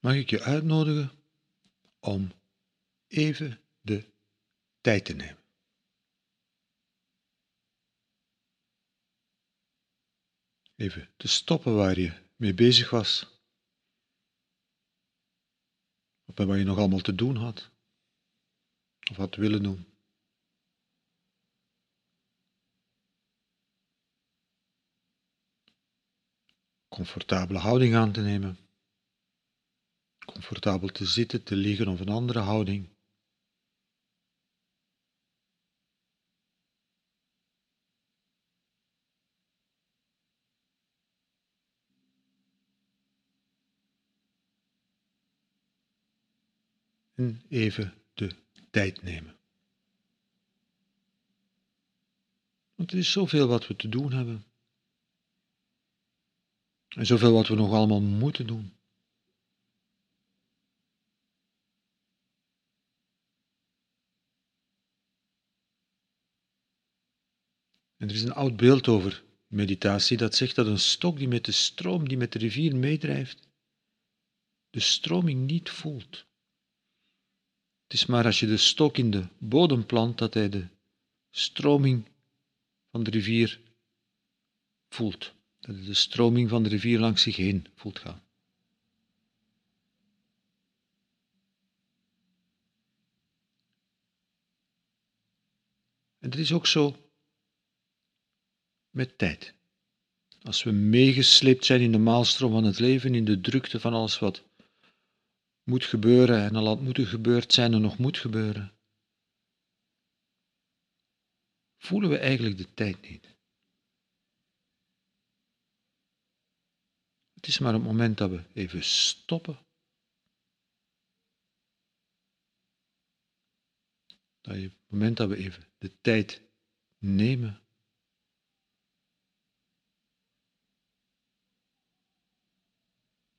mag ik je uitnodigen om even de tijd te nemen. Even te stoppen waar je mee bezig was. Of bij wat je nog allemaal te doen had. Of had willen doen. Comfortabele houding aan te nemen. Comfortabel te zitten, te liggen of een andere houding. en even de tijd nemen. Want er is zoveel wat we te doen hebben. En zoveel wat we nog allemaal moeten doen. Er is een oud beeld over meditatie dat zegt dat een stok die met de stroom, die met de rivier meedrijft, de stroming niet voelt. Het is maar als je de stok in de bodem plant dat hij de stroming van de rivier voelt. Dat hij de stroming van de rivier langs zich heen voelt gaan. En dat is ook zo met tijd. Als we meegesleept zijn in de maalstroom van het leven, in de drukte van alles wat moet gebeuren en al had moeten gebeurd zijn en nog moet gebeuren, voelen we eigenlijk de tijd niet. Het is maar het moment dat we even stoppen. Dat je, het moment dat we even de tijd nemen.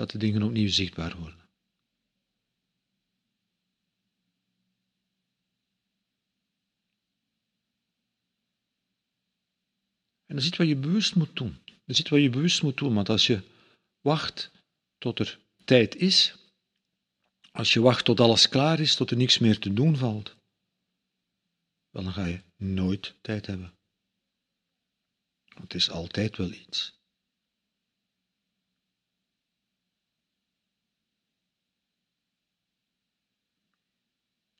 Dat de dingen opnieuw zichtbaar worden. En dat is wat je bewust moet doen. Dat is wat je bewust moet doen, want als je wacht tot er tijd is, als je wacht tot alles klaar is, tot er niks meer te doen valt, dan ga je nooit tijd hebben. Want het is altijd wel iets.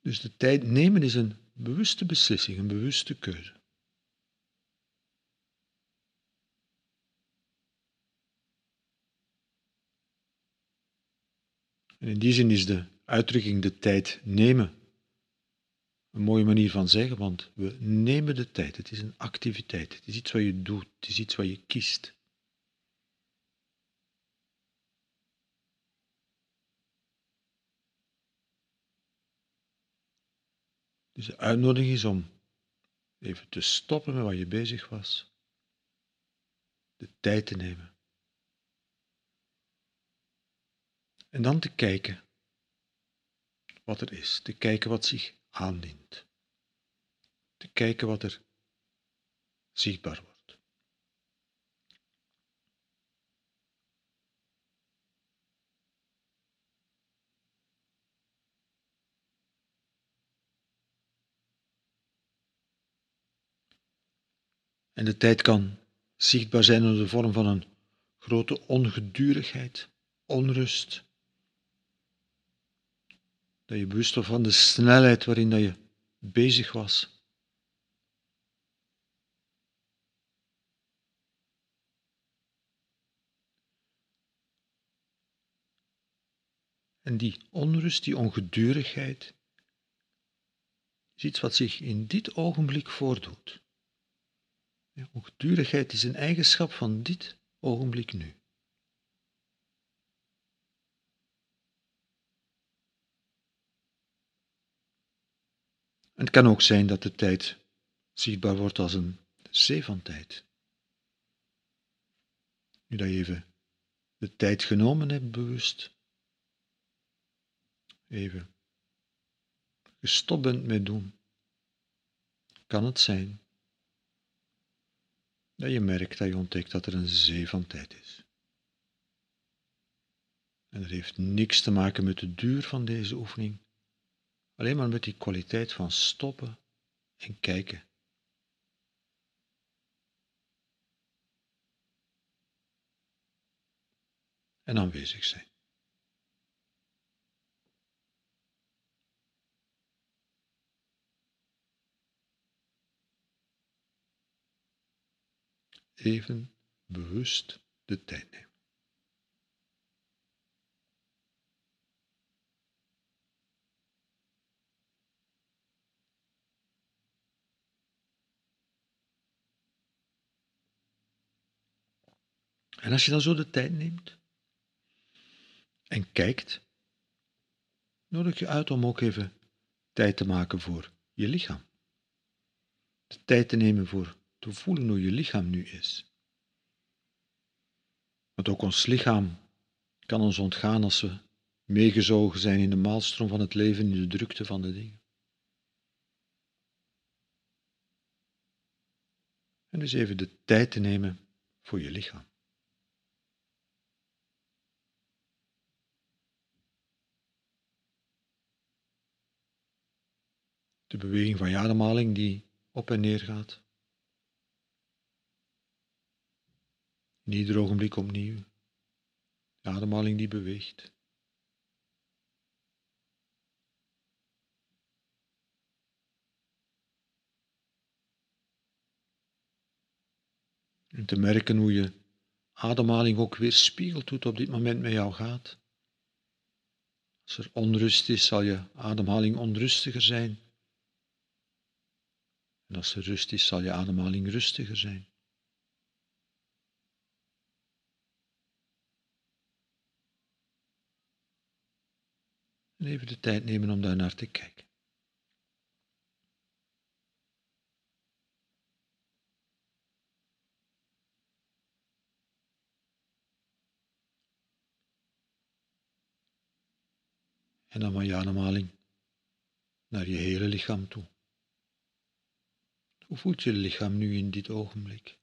Dus de tijd nemen is een bewuste beslissing, een bewuste keuze. En in die zin is de uitdrukking de tijd nemen een mooie manier van zeggen, want we nemen de tijd. Het is een activiteit. Het is iets wat je doet. Het is iets wat je kiest. Dus de uitnodiging is om even te stoppen met wat je bezig was. De tijd te nemen. En dan te kijken wat er is, te kijken wat zich aandient, te kijken wat er zichtbaar wordt. En de tijd kan zichtbaar zijn in de vorm van een grote ongedurigheid, onrust, dat je bewust was van de snelheid waarin dat je bezig was. En die onrust, die ongedurigheid, is iets wat zich in dit ogenblik voordoet. Ongedurigheid is een eigenschap van dit ogenblik nu. Het kan ook zijn dat de tijd zichtbaar wordt als een zee van tijd. Nu dat je even de tijd genomen hebt, bewust, even gestopt bent met doen, kan het zijn dat je merkt, dat je ontdekt dat er een zee van tijd is. En dat heeft niks te maken met de duur van deze oefening, alleen maar met die kwaliteit van stoppen en kijken. En aanwezig zijn. Even bewust de tijd nemen. En als je dan zo de tijd neemt en kijkt, nodig je uit om ook even tijd te maken voor je lichaam. De tijd te nemen voor te voelen hoe je lichaam nu is. Want ook ons lichaam kan ons ontgaan als we meegezogen zijn in de maalstroom van het leven, in de drukte van de dingen. En dus even de tijd te nemen voor je lichaam. De beweging van je ademhaling die op en neer gaat. Ieder ogenblik opnieuw. De ademhaling die beweegt. En te merken hoe je ademhaling ook weer spiegelt hoe het op dit moment met jou gaat. Als er onrust is, zal je ademhaling onrustiger zijn. En als er rust is, zal je ademhaling rustiger zijn. En even de tijd nemen om daar naar te kijken. En dan van je ademhaling naar je hele lichaam toe. Hoe voelt je lichaam nu in dit ogenblik?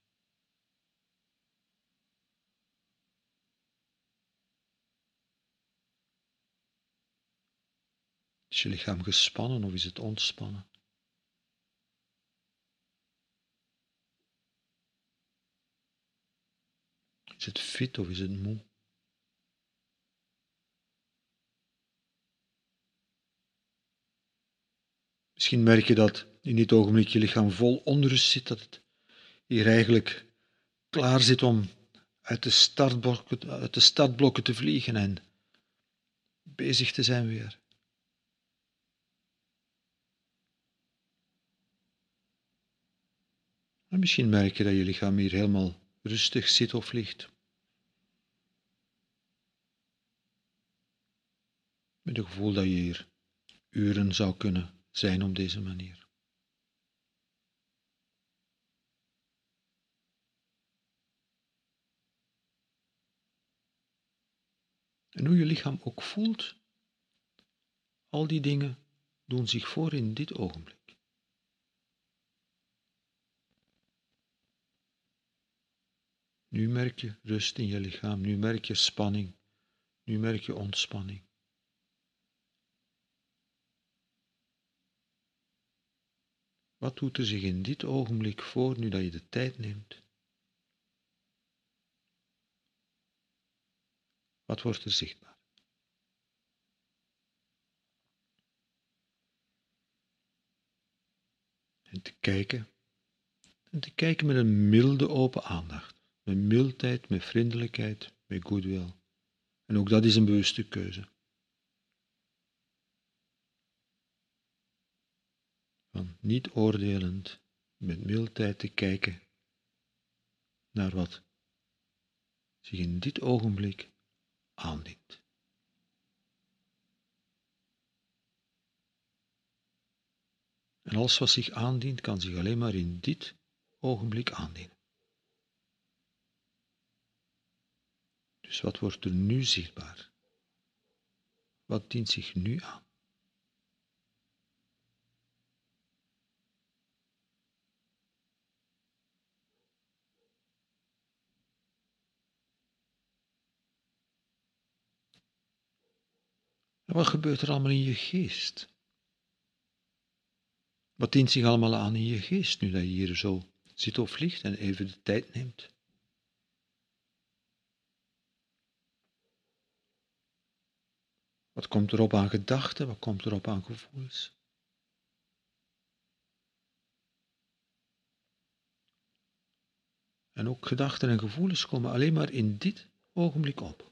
Is je lichaam gespannen of is het ontspannen? Is het fit of is het moe? Misschien merk je dat in dit ogenblik je lichaam vol onrust zit, dat het hier eigenlijk klaar zit om uit de uit de startblokken te vliegen en bezig te zijn weer. En misschien merk je dat je lichaam hier helemaal rustig zit of ligt. Met het gevoel dat je hier uren zou kunnen zijn op deze manier. En hoe je lichaam ook voelt, al die dingen doen zich voor in dit ogenblik. Nu merk je rust in je lichaam, nu merk je spanning, nu merk je ontspanning. Wat doet er zich in dit ogenblik voor nu dat je de tijd neemt? Wat wordt er zichtbaar? En te kijken, en te kijken met een milde open aandacht, met mildheid, met vriendelijkheid, met goodwill. En ook dat is een bewuste keuze. Van niet oordelend, met mildheid te kijken naar wat zich in dit ogenblik aandient. En alles wat zich aandient, kan zich alleen maar in dit ogenblik aandienen. Dus wat wordt er nu zichtbaar? Wat dient zich nu aan? wat gebeurt er allemaal in je geest? Wat dient zich allemaal aan in je geest nu dat je hier zo zit of ligt en even de tijd neemt? Wat komt erop aan gedachten? Wat komt erop aan gevoelens? En ook gedachten en gevoelens komen alleen maar in dit ogenblik op.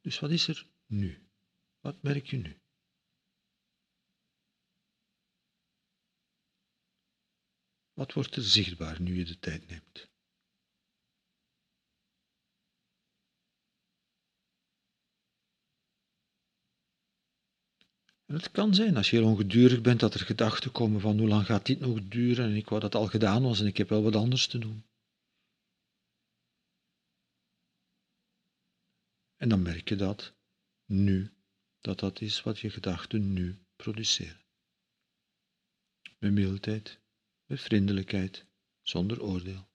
Dus wat is er nu? Wat merk je nu? Wat wordt er zichtbaar nu je de tijd neemt? Het kan zijn, als je heel ongedurig bent, dat er gedachten komen van hoe lang gaat dit nog duren en ik wou dat al gedaan was en ik heb wel wat anders te doen. En dan merk je dat nu, dat dat is wat je gedachten nu produceren. Met mildheid, met vriendelijkheid, zonder oordeel.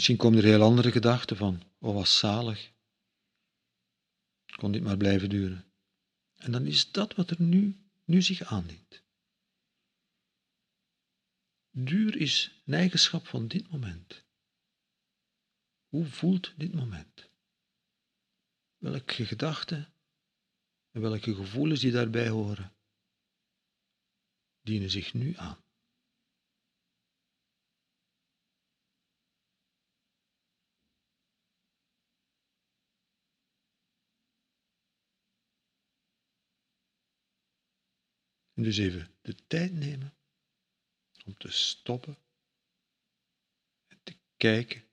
Misschien komen er heel andere gedachten van, oh was zalig, kon dit maar blijven duren. En dan is dat wat er nu, nu zich aandient. Duur is een eigenschap van dit moment. Hoe voelt dit moment? Welke gedachten en welke gevoelens die daarbij horen, dienen zich nu aan. Dus even de tijd nemen om te stoppen en te kijken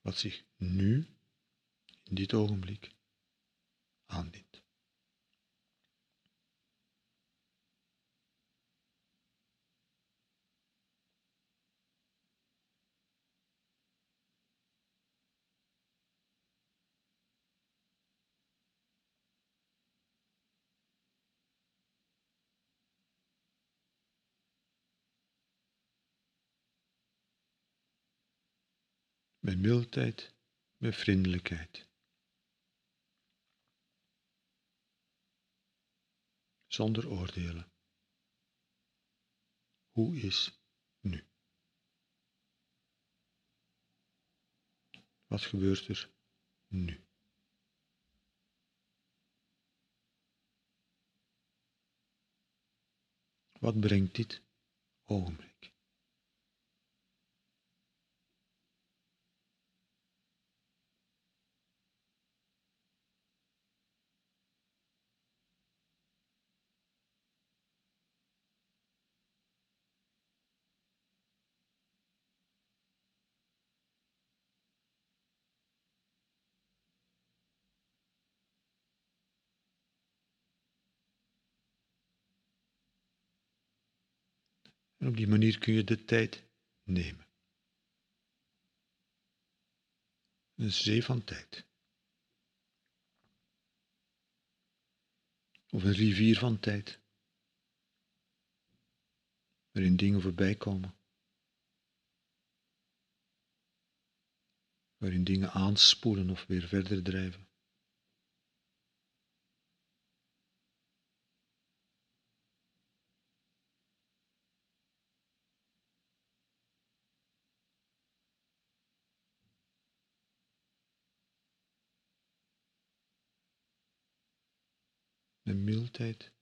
wat zich nu, in dit ogenblik, aandient. Met mildheid, met vriendelijkheid. Zonder oordelen. Hoe is nu? Wat gebeurt er nu? Wat brengt dit ogenblik? En op die manier kun je de tijd nemen. Een zee van tijd. Of een rivier van tijd. Waarin dingen voorbij komen. Waarin dingen aanspoelen of weer verder drijven. Mildheid,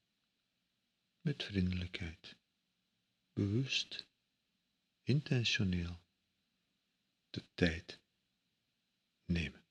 met vriendelijkheid, bewust, intentioneel de tijd nemen.